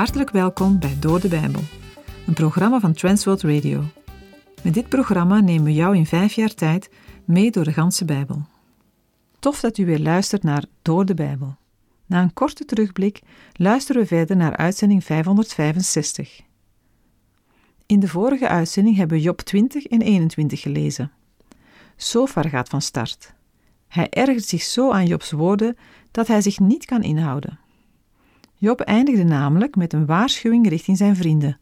Hartelijk welkom bij Door de Bijbel, een programma van Transworld Radio. Met dit programma nemen we jou in vijf jaar tijd mee door de ganse Bijbel. Tof dat u weer luistert naar Door de Bijbel. Na een korte terugblik luisteren we verder naar uitzending 565. In de vorige uitzending hebben we Job 20 en 21 gelezen. Sofar gaat van start. Hij ergert zich zo aan Jobs woorden dat hij zich niet kan inhouden. Job eindigde namelijk met een waarschuwing richting zijn vrienden.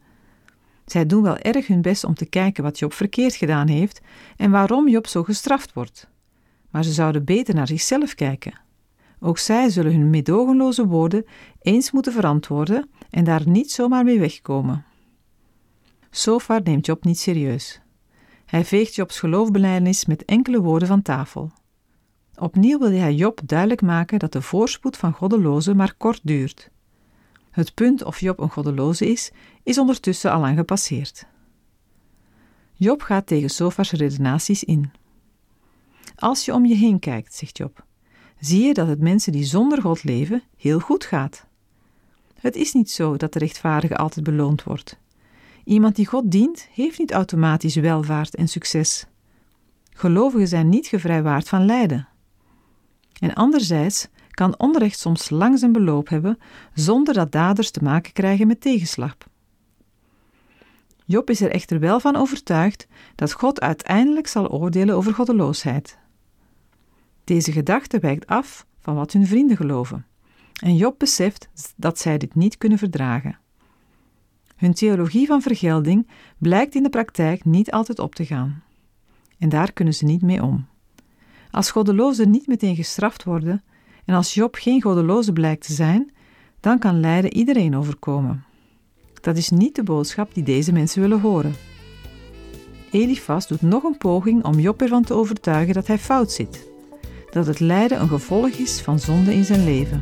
Zij doen wel erg hun best om te kijken wat Job verkeerd gedaan heeft en waarom Job zo gestraft wordt. Maar ze zouden beter naar zichzelf kijken. Ook zij zullen hun medogenloze woorden eens moeten verantwoorden en daar niet zomaar mee wegkomen. Sofar neemt Job niet serieus. Hij veegt Jobs geloofbelijdenis met enkele woorden van tafel. Opnieuw wil hij Job duidelijk maken dat de voorspoed van goddelozen maar kort duurt. Het punt of Job een goddeloze is, is ondertussen al lang gepasseerd. Job gaat tegen Sofars redenaties in. Als je om je heen kijkt, zegt Job, zie je dat het mensen die zonder God leven heel goed gaat. Het is niet zo dat de rechtvaardige altijd beloond wordt. Iemand die God dient, heeft niet automatisch welvaart en succes. Gelovigen zijn niet gevrijwaard van lijden. En anderzijds kan onrecht soms lang zijn beloop hebben zonder dat daders te maken krijgen met tegenslag. Job is er echter wel van overtuigd dat God uiteindelijk zal oordelen over goddeloosheid. Deze gedachte wijkt af van wat hun vrienden geloven, en Job beseft dat zij dit niet kunnen verdragen. Hun theologie van vergelding blijkt in de praktijk niet altijd op te gaan. En daar kunnen ze niet mee om. Als goddelozen niet meteen gestraft worden, en als Job geen goddeloze blijkt te zijn, dan kan lijden iedereen overkomen. Dat is niet de boodschap die deze mensen willen horen. Elifas doet nog een poging om Job ervan te overtuigen dat hij fout zit, dat het lijden een gevolg is van zonde in zijn leven.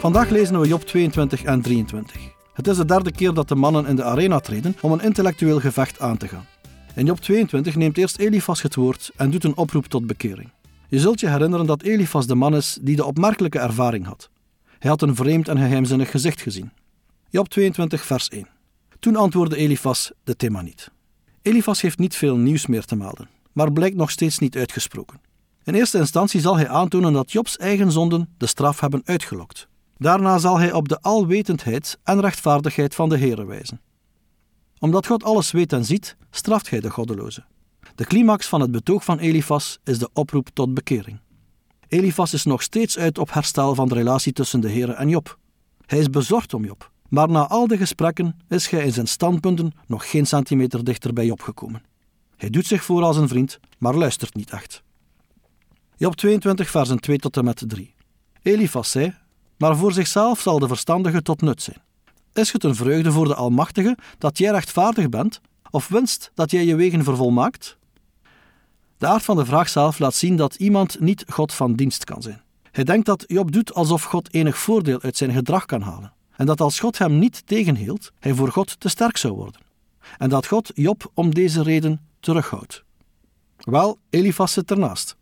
Vandaag lezen we Job 22 en 23. Het is de derde keer dat de mannen in de arena treden om een intellectueel gevecht aan te gaan. In Job 22 neemt eerst Elifas het woord en doet een oproep tot bekering. Je zult je herinneren dat Elifas de man is die de opmerkelijke ervaring had. Hij had een vreemd en geheimzinnig gezicht gezien. Job 22, vers 1. Toen antwoordde Elifas de thema niet. Elifas heeft niet veel nieuws meer te melden, maar blijkt nog steeds niet uitgesproken. In eerste instantie zal hij aantonen dat Jobs eigen zonden de straf hebben uitgelokt. Daarna zal hij op de alwetendheid en rechtvaardigheid van de Heere wijzen. Omdat God alles weet en ziet, straft hij de goddeloze. De climax van het betoog van Elifas is de oproep tot bekering. Elifas is nog steeds uit op herstel van de relatie tussen de Heere en Job. Hij is bezorgd om Job, maar na al de gesprekken is hij in zijn standpunten nog geen centimeter dichter bij Job gekomen. Hij doet zich voor als een vriend, maar luistert niet echt. Job 22, versen 2 tot en met 3. Elifas zei: maar voor zichzelf zal de verstandige tot nut zijn. Is het een vreugde voor de Almachtige dat jij rechtvaardig bent, of winst dat jij je wegen vervolmaakt? De aard van de vraag zelf laat zien dat iemand niet God van dienst kan zijn. Hij denkt dat Job doet alsof God enig voordeel uit zijn gedrag kan halen, en dat als God hem niet tegenhield, hij voor God te sterk zou worden, en dat God Job om deze reden terughoudt. Wel, Elifas zit ernaast.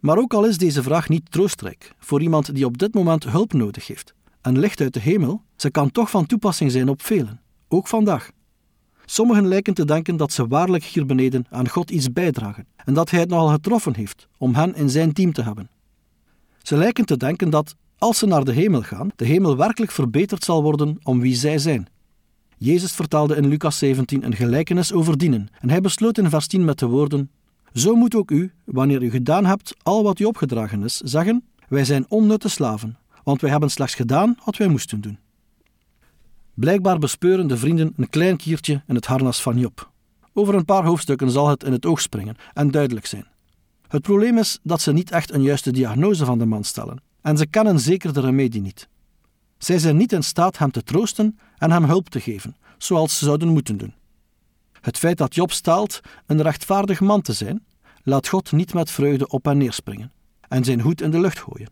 Maar ook al is deze vraag niet troostrijk voor iemand die op dit moment hulp nodig heeft en licht uit de hemel, ze kan toch van toepassing zijn op velen, ook vandaag. Sommigen lijken te denken dat ze waarlijk hier beneden aan God iets bijdragen en dat Hij het nogal getroffen heeft om hen in zijn team te hebben. Ze lijken te denken dat, als ze naar de hemel gaan, de hemel werkelijk verbeterd zal worden om wie zij zijn. Jezus vertaalde in Lucas 17 een gelijkenis over dienen en hij besloot in vers 10 met de woorden: zo moet ook u, wanneer u gedaan hebt al wat u opgedragen is, zeggen: Wij zijn onnutte slaven, want wij hebben slechts gedaan wat wij moesten doen. Blijkbaar bespeuren de vrienden een klein kiertje in het harnas van Job. Over een paar hoofdstukken zal het in het oog springen en duidelijk zijn. Het probleem is dat ze niet echt een juiste diagnose van de man stellen, en ze kennen zeker de remedie niet. Zij zijn niet in staat hem te troosten en hem hulp te geven, zoals ze zouden moeten doen. Het feit dat Job staalt een rechtvaardig man te zijn, laat God niet met vreugde op en neer springen en zijn hoed in de lucht gooien.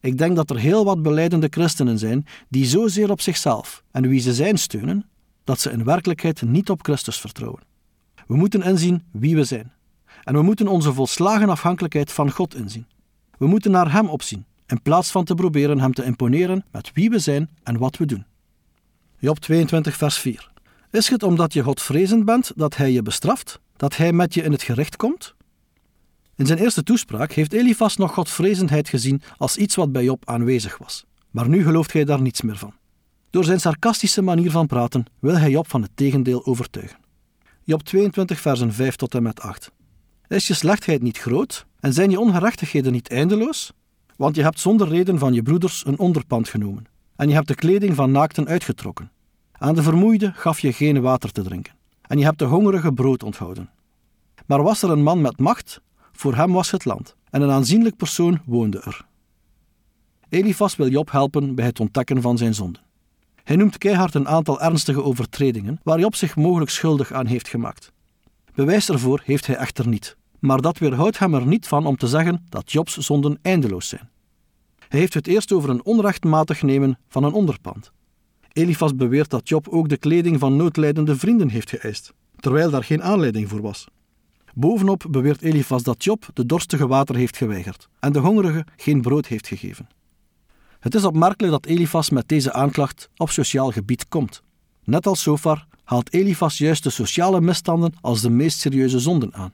Ik denk dat er heel wat beleidende christenen zijn die zozeer op zichzelf en wie ze zijn steunen, dat ze in werkelijkheid niet op Christus vertrouwen. We moeten inzien wie we zijn. En we moeten onze volslagen afhankelijkheid van God inzien. We moeten naar Hem opzien, in plaats van te proberen Hem te imponeren met wie we zijn en wat we doen. Job 22, vers 4. Is het omdat je Godvrezend bent dat Hij je bestraft, dat Hij met je in het gerecht komt? In zijn eerste toespraak heeft Elifas nog Godvrezendheid gezien als iets wat bij Job aanwezig was. Maar nu gelooft hij daar niets meer van. Door zijn sarcastische manier van praten wil hij Job van het tegendeel overtuigen. Job 22, versen 5 tot en met 8. Is je slechtheid niet groot en zijn je ongerechtigheden niet eindeloos? Want je hebt zonder reden van je broeders een onderpand genomen en je hebt de kleding van naakten uitgetrokken. Aan de vermoeide gaf je geen water te drinken en je hebt de hongerige brood onthouden. Maar was er een man met macht, voor hem was het land en een aanzienlijk persoon woonde er. Elifas wil Job helpen bij het ontdekken van zijn zonden. Hij noemt keihard een aantal ernstige overtredingen waar Job zich mogelijk schuldig aan heeft gemaakt. Bewijs ervoor heeft hij echter niet, maar dat weerhoudt hem er niet van om te zeggen dat Jobs zonden eindeloos zijn. Hij heeft het eerst over een onrechtmatig nemen van een onderpand. Elifas beweert dat Job ook de kleding van noodlijdende vrienden heeft geëist, terwijl daar geen aanleiding voor was. Bovenop beweert Elifas dat Job de dorstige water heeft geweigerd en de hongerige geen brood heeft gegeven. Het is opmerkelijk dat Elifas met deze aanklacht op sociaal gebied komt. Net als Sofar haalt Elifas juist de sociale misstanden als de meest serieuze zonden aan.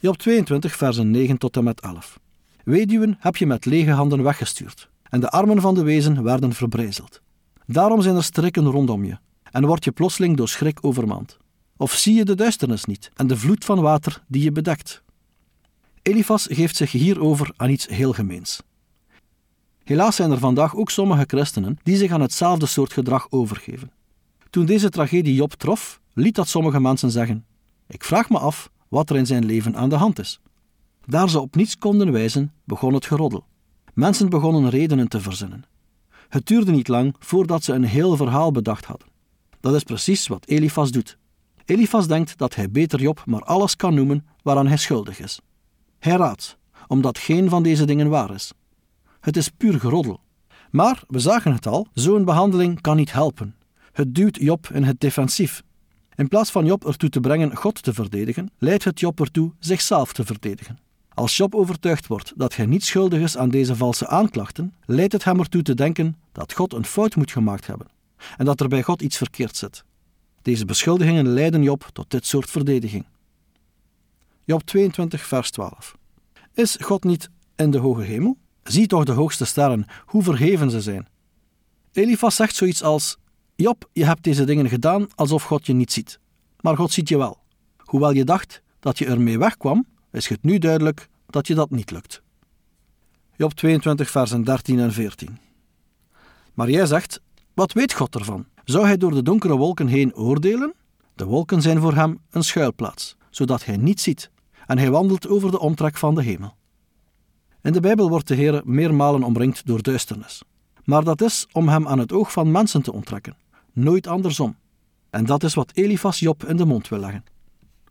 Job 22, versen 9 tot en met 11. Weduwen heb je met lege handen weggestuurd, en de armen van de wezen werden verbrijzeld. Daarom zijn er strikken rondom je, en word je plotseling door schrik overmand. Of zie je de duisternis niet en de vloed van water die je bedekt? Elifas geeft zich hierover aan iets heel gemeens. Helaas zijn er vandaag ook sommige christenen die zich aan hetzelfde soort gedrag overgeven. Toen deze tragedie Job trof, liet dat sommige mensen zeggen: Ik vraag me af wat er in zijn leven aan de hand is. Daar ze op niets konden wijzen, begon het geroddel. Mensen begonnen redenen te verzinnen. Het duurde niet lang voordat ze een heel verhaal bedacht hadden. Dat is precies wat Elifas doet. Elifas denkt dat hij beter Job maar alles kan noemen waaraan hij schuldig is. Hij raadt, omdat geen van deze dingen waar is. Het is puur geroddel. Maar, we zagen het al, zo'n behandeling kan niet helpen. Het duwt Job in het defensief. In plaats van Job ertoe te brengen God te verdedigen, leidt het Job ertoe zichzelf te verdedigen. Als Job overtuigd wordt dat hij niet schuldig is aan deze valse aanklachten, leidt het hem ertoe te denken dat God een fout moet gemaakt hebben en dat er bij God iets verkeerd zit. Deze beschuldigingen leiden Job tot dit soort verdediging. Job 22, vers 12. Is God niet in de hoge hemel? Zie toch de hoogste sterren, hoe verheven ze zijn. Elifas zegt zoiets als: Job, je hebt deze dingen gedaan alsof God je niet ziet. Maar God ziet je wel. Hoewel je dacht dat je ermee wegkwam, is het nu duidelijk dat je dat niet lukt. Job 22, versen 13 en 14. Maar jij zegt: Wat weet God ervan? Zou hij door de donkere wolken heen oordelen? De wolken zijn voor hem een schuilplaats, zodat hij niet ziet, en hij wandelt over de omtrek van de hemel. In de Bijbel wordt de Heer meermalen omringd door duisternis. Maar dat is om hem aan het oog van mensen te onttrekken, nooit andersom. En dat is wat Elifas Job in de mond wil leggen.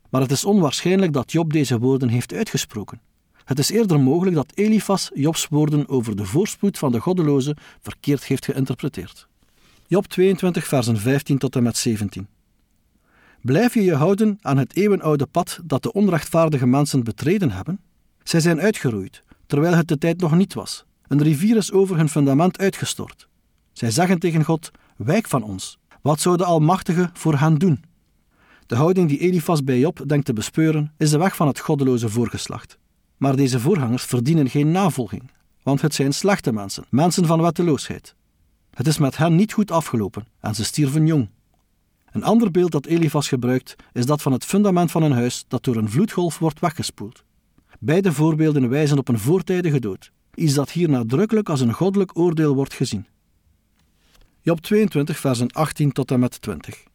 Maar het is onwaarschijnlijk dat Job deze woorden heeft uitgesproken. Het is eerder mogelijk dat Elifas Jobs woorden over de voorspoed van de goddeloze verkeerd heeft geïnterpreteerd. Job 22, versen 15 tot en met 17. Blijf je je houden aan het eeuwenoude pad dat de onrechtvaardige mensen betreden hebben? Zij zijn uitgeroeid, terwijl het de tijd nog niet was. Een rivier is over hun fundament uitgestort. Zij zeggen tegen God: Wijk van ons. Wat zou de Almachtige voor hen doen? De houding die Elifas bij Job denkt te bespeuren, is de weg van het goddeloze voorgeslacht. Maar deze voorgangers verdienen geen navolging, want het zijn slechte mensen, mensen van wetteloosheid. Het is met hen niet goed afgelopen en ze stierven jong. Een ander beeld dat Elifas gebruikt is dat van het fundament van een huis dat door een vloedgolf wordt weggespoeld. Beide voorbeelden wijzen op een voortijdige dood, iets dat hier nadrukkelijk als een goddelijk oordeel wordt gezien. Job 22, versen 18 tot en met 20.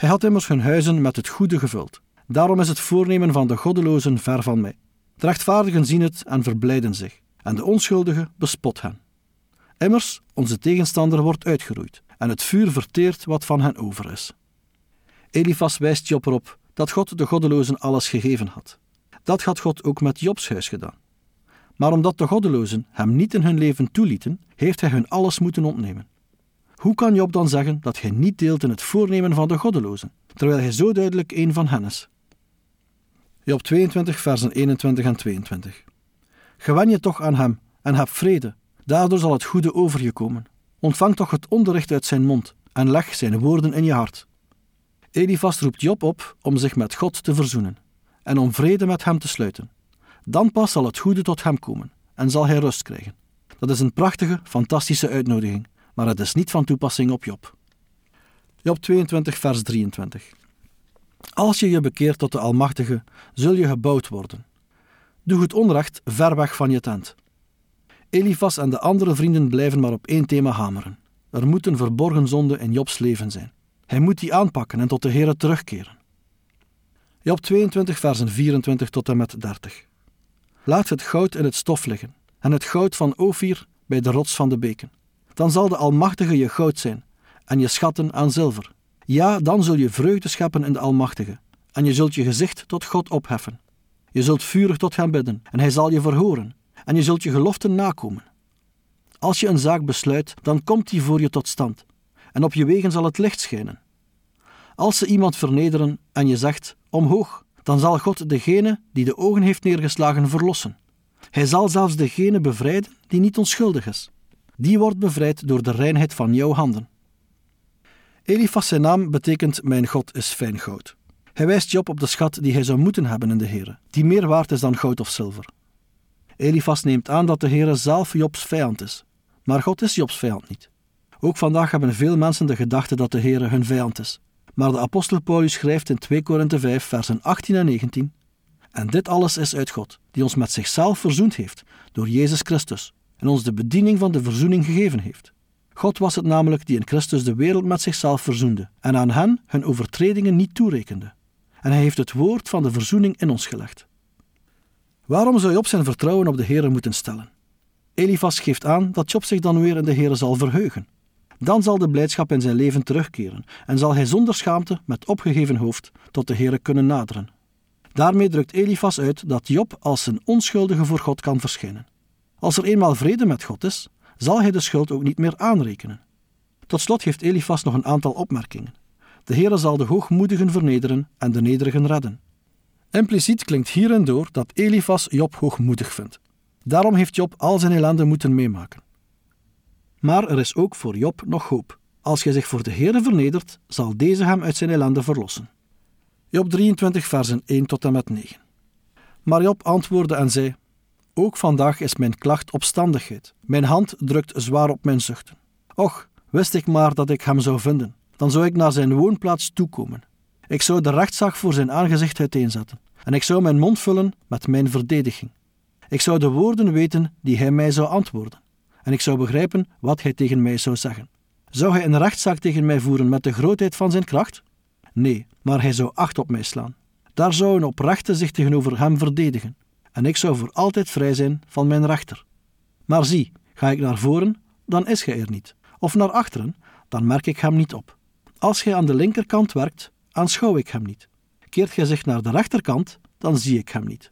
Hij had immers hun huizen met het goede gevuld. Daarom is het voornemen van de goddelozen ver van mij. De rechtvaardigen zien het en verblijden zich, en de onschuldigen bespot hen. Immers, onze tegenstander wordt uitgeroeid, en het vuur verteert wat van hen over is. Elifas wijst Job erop dat God de goddelozen alles gegeven had. Dat had God ook met Jobs huis gedaan. Maar omdat de goddelozen hem niet in hun leven toelieten, heeft hij hun alles moeten ontnemen. Hoe kan Job dan zeggen dat hij niet deelt in het voornemen van de goddelozen, terwijl hij zo duidelijk een van hen is? Job 22, versen 21 en 22. Gewen je toch aan hem en heb vrede, daardoor zal het goede over je komen. Ontvang toch het onderricht uit zijn mond en leg zijn woorden in je hart. Elifas roept Job op om zich met God te verzoenen en om vrede met hem te sluiten. Dan pas zal het goede tot hem komen en zal hij rust krijgen. Dat is een prachtige, fantastische uitnodiging, maar het is niet van toepassing op Job. Job 22, vers 23. Als je je bekeert tot de Almachtige, zul je gebouwd worden. Doe het onrecht ver weg van je tent. Elifas en de andere vrienden blijven maar op één thema hameren. Er moet een verborgen zonde in Jobs leven zijn. Hij moet die aanpakken en tot de Heere terugkeren. Job 22, versen 24 tot en met 30. Laat het goud in het stof liggen, en het goud van Ophir bij de rots van de beken. Dan zal de Almachtige je goud zijn, en je schatten aan zilver. Ja, dan zul je vreugde scheppen in de Almachtige, en je zult je gezicht tot God opheffen. Je zult vurig tot hem bidden, en hij zal je verhoren, en je zult je geloften nakomen. Als je een zaak besluit, dan komt die voor je tot stand, en op je wegen zal het licht schijnen. Als ze iemand vernederen en je zegt omhoog, dan zal God degene die de ogen heeft neergeslagen verlossen. Hij zal zelfs degene bevrijden die niet onschuldig is. Die wordt bevrijd door de reinheid van jouw handen. Elifas zijn naam betekent mijn God is fijn goud. Hij wijst Job op de schat die hij zou moeten hebben in de Heere, die meer waard is dan goud of zilver. Elifas neemt aan dat de Heere zelf Jobs vijand is, maar God is Jobs vijand niet. Ook vandaag hebben veel mensen de gedachte dat de Heere hun vijand is. Maar de apostel Paulus schrijft in 2 Korinthe 5 versen 18 en 19 En dit alles is uit God, die ons met zichzelf verzoend heeft door Jezus Christus en ons de bediening van de verzoening gegeven heeft. God was het namelijk die in Christus de wereld met zichzelf verzoende en aan hen hun overtredingen niet toerekende. En hij heeft het woord van de verzoening in ons gelegd. Waarom zou Job zijn vertrouwen op de Heere moeten stellen? Elifas geeft aan dat Job zich dan weer in de Heere zal verheugen. Dan zal de blijdschap in zijn leven terugkeren en zal hij zonder schaamte met opgegeven hoofd tot de Heere kunnen naderen. Daarmee drukt Elifas uit dat Job als een onschuldige voor God kan verschijnen. Als er eenmaal vrede met God is, zal hij de schuld ook niet meer aanrekenen. Tot slot heeft Elifas nog een aantal opmerkingen. De Heere zal de hoogmoedigen vernederen en de nederigen redden. Impliciet klinkt hierin door dat Elifas Job hoogmoedig vindt. Daarom heeft Job al zijn ellende moeten meemaken. Maar er is ook voor Job nog hoop. Als hij zich voor de Heere vernedert, zal deze hem uit zijn ellende verlossen. Job 23, versen 1 tot en met 9. Maar Job antwoordde en zei: Ook vandaag is mijn klacht opstandigheid. Mijn hand drukt zwaar op mijn zuchten. Och, wist ik maar dat ik hem zou vinden, dan zou ik naar zijn woonplaats toekomen. Ik zou de rechtszaak voor zijn aangezicht uiteenzetten, en ik zou mijn mond vullen met mijn verdediging. Ik zou de woorden weten die hij mij zou antwoorden, en ik zou begrijpen wat hij tegen mij zou zeggen. Zou hij een rechtszaak tegen mij voeren met de grootheid van zijn kracht? Nee, maar hij zou acht op mij slaan. Daar zou een oprechte zich tegenover hem verdedigen, en ik zou voor altijd vrij zijn van mijn rechter. Maar zie, ga ik naar voren, dan is hij er niet, of naar achteren, dan merk ik hem niet op. Als hij aan de linkerkant werkt, aanschouw ik hem niet. Keert gij zich naar de rechterkant, dan zie ik hem niet.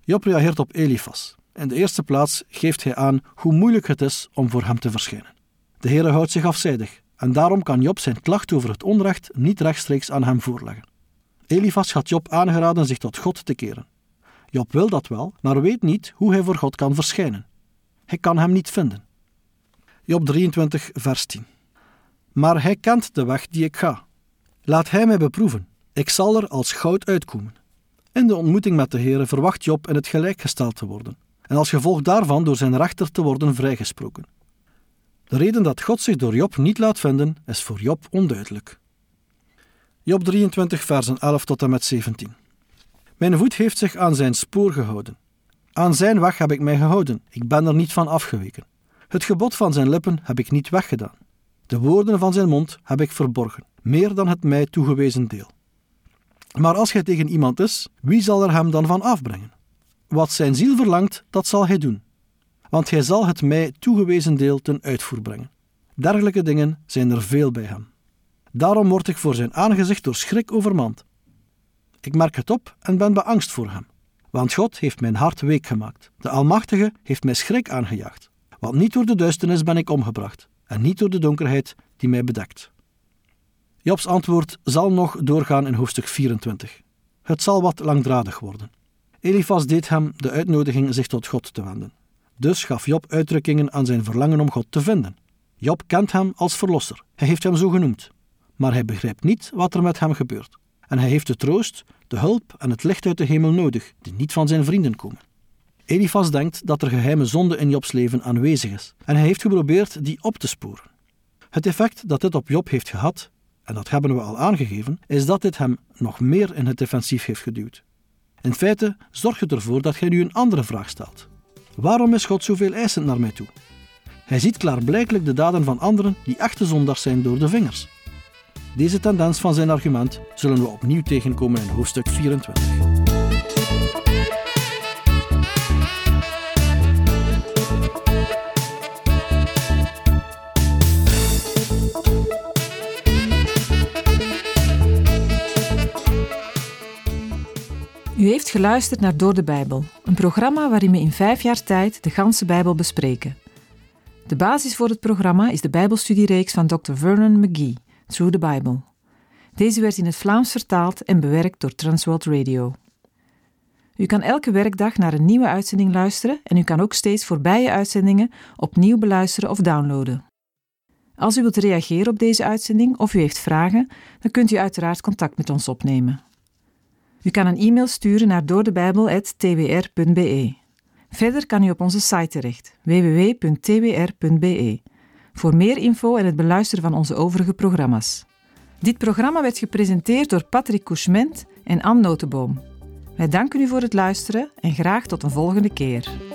Job reageert op Elifas. In de eerste plaats geeft hij aan hoe moeilijk het is om voor hem te verschijnen. De Heere houdt zich afzijdig en daarom kan Job zijn klacht over het onrecht niet rechtstreeks aan hem voorleggen. Elifas had Job aangeraden zich tot God te keren. Job wil dat wel, maar weet niet hoe hij voor God kan verschijnen. Hij kan hem niet vinden. Job 23, vers 10. Maar hij kent de weg die ik ga. Laat hij mij beproeven. Ik zal er als goud uitkomen. In de ontmoeting met de Heere verwacht Job in het gelijk gesteld te worden, en als gevolg daarvan door zijn rechter te worden vrijgesproken. De reden dat God zich door Job niet laat vinden, is voor Job onduidelijk. Job 23, versen 11 tot en met 17. Mijn voet heeft zich aan zijn spoor gehouden. Aan zijn weg heb ik mij gehouden, ik ben er niet van afgeweken. Het gebod van zijn lippen heb ik niet weggedaan. De woorden van zijn mond heb ik verborgen, meer dan het mij toegewezen deel. Maar als hij tegen iemand is, wie zal er hem dan van afbrengen? Wat zijn ziel verlangt, dat zal hij doen. Want hij zal het mij toegewezen deel ten uitvoer brengen. Dergelijke dingen zijn er veel bij hem. Daarom word ik voor zijn aangezicht door schrik overmand. Ik merk het op en ben beangst voor hem. Want God heeft mijn hart week gemaakt. De Almachtige heeft mij schrik aangejaagd. Want niet door de duisternis ben ik omgebracht. en niet door de donkerheid die mij bedekt. Jobs antwoord zal nog doorgaan in hoofdstuk 24. Het zal wat langdradig worden. Elifas deed hem de uitnodiging zich tot God te wenden. Dus gaf Job uitdrukkingen aan zijn verlangen om God te vinden. Job kent hem als verlosser. Hij heeft hem zo genoemd. Maar hij begrijpt niet wat er met hem gebeurt. En hij heeft de troost, de hulp en het licht uit de hemel nodig, die niet van zijn vrienden komen. Elifas denkt dat er geheime zonde in Jobs leven aanwezig is, en hij heeft geprobeerd die op te sporen. Het effect dat dit op Job heeft gehad, en dat hebben we al aangegeven, is dat dit hem nog meer in het defensief heeft geduwd. In feite zorgt het ervoor dat hij nu een andere vraag stelt. Waarom is God zoveel eisend naar mij toe? Hij ziet klaarblijkelijk de daden van anderen die echte zondaars zijn door de vingers. Deze tendens van zijn argument zullen we opnieuw tegenkomen in hoofdstuk 24. U heeft geluisterd naar Door de Bijbel, een programma waarin we in vijf jaar tijd de ganse Bijbel bespreken. De basis voor het programma is de Bijbelstudiereeks van Dr. Vernon McGee, Through the Bible. Deze werd in het Vlaams vertaald en bewerkt door Transworld Radio. U kan elke werkdag naar een nieuwe uitzending luisteren en u kan ook steeds voorbije uitzendingen opnieuw beluisteren of downloaden. Als u wilt reageren op deze uitzending of u heeft vragen, dan kunt u uiteraard contact met ons opnemen. U kan een e-mail sturen naar doordebijbel.twr.be. Verder kan u op onze site terecht, www.twr.be, voor meer info en het beluisteren van onze overige programma's. Dit programma werd gepresenteerd door Patrick Couchement en Anne Notenboom. Wij danken u voor het luisteren en graag tot een volgende keer.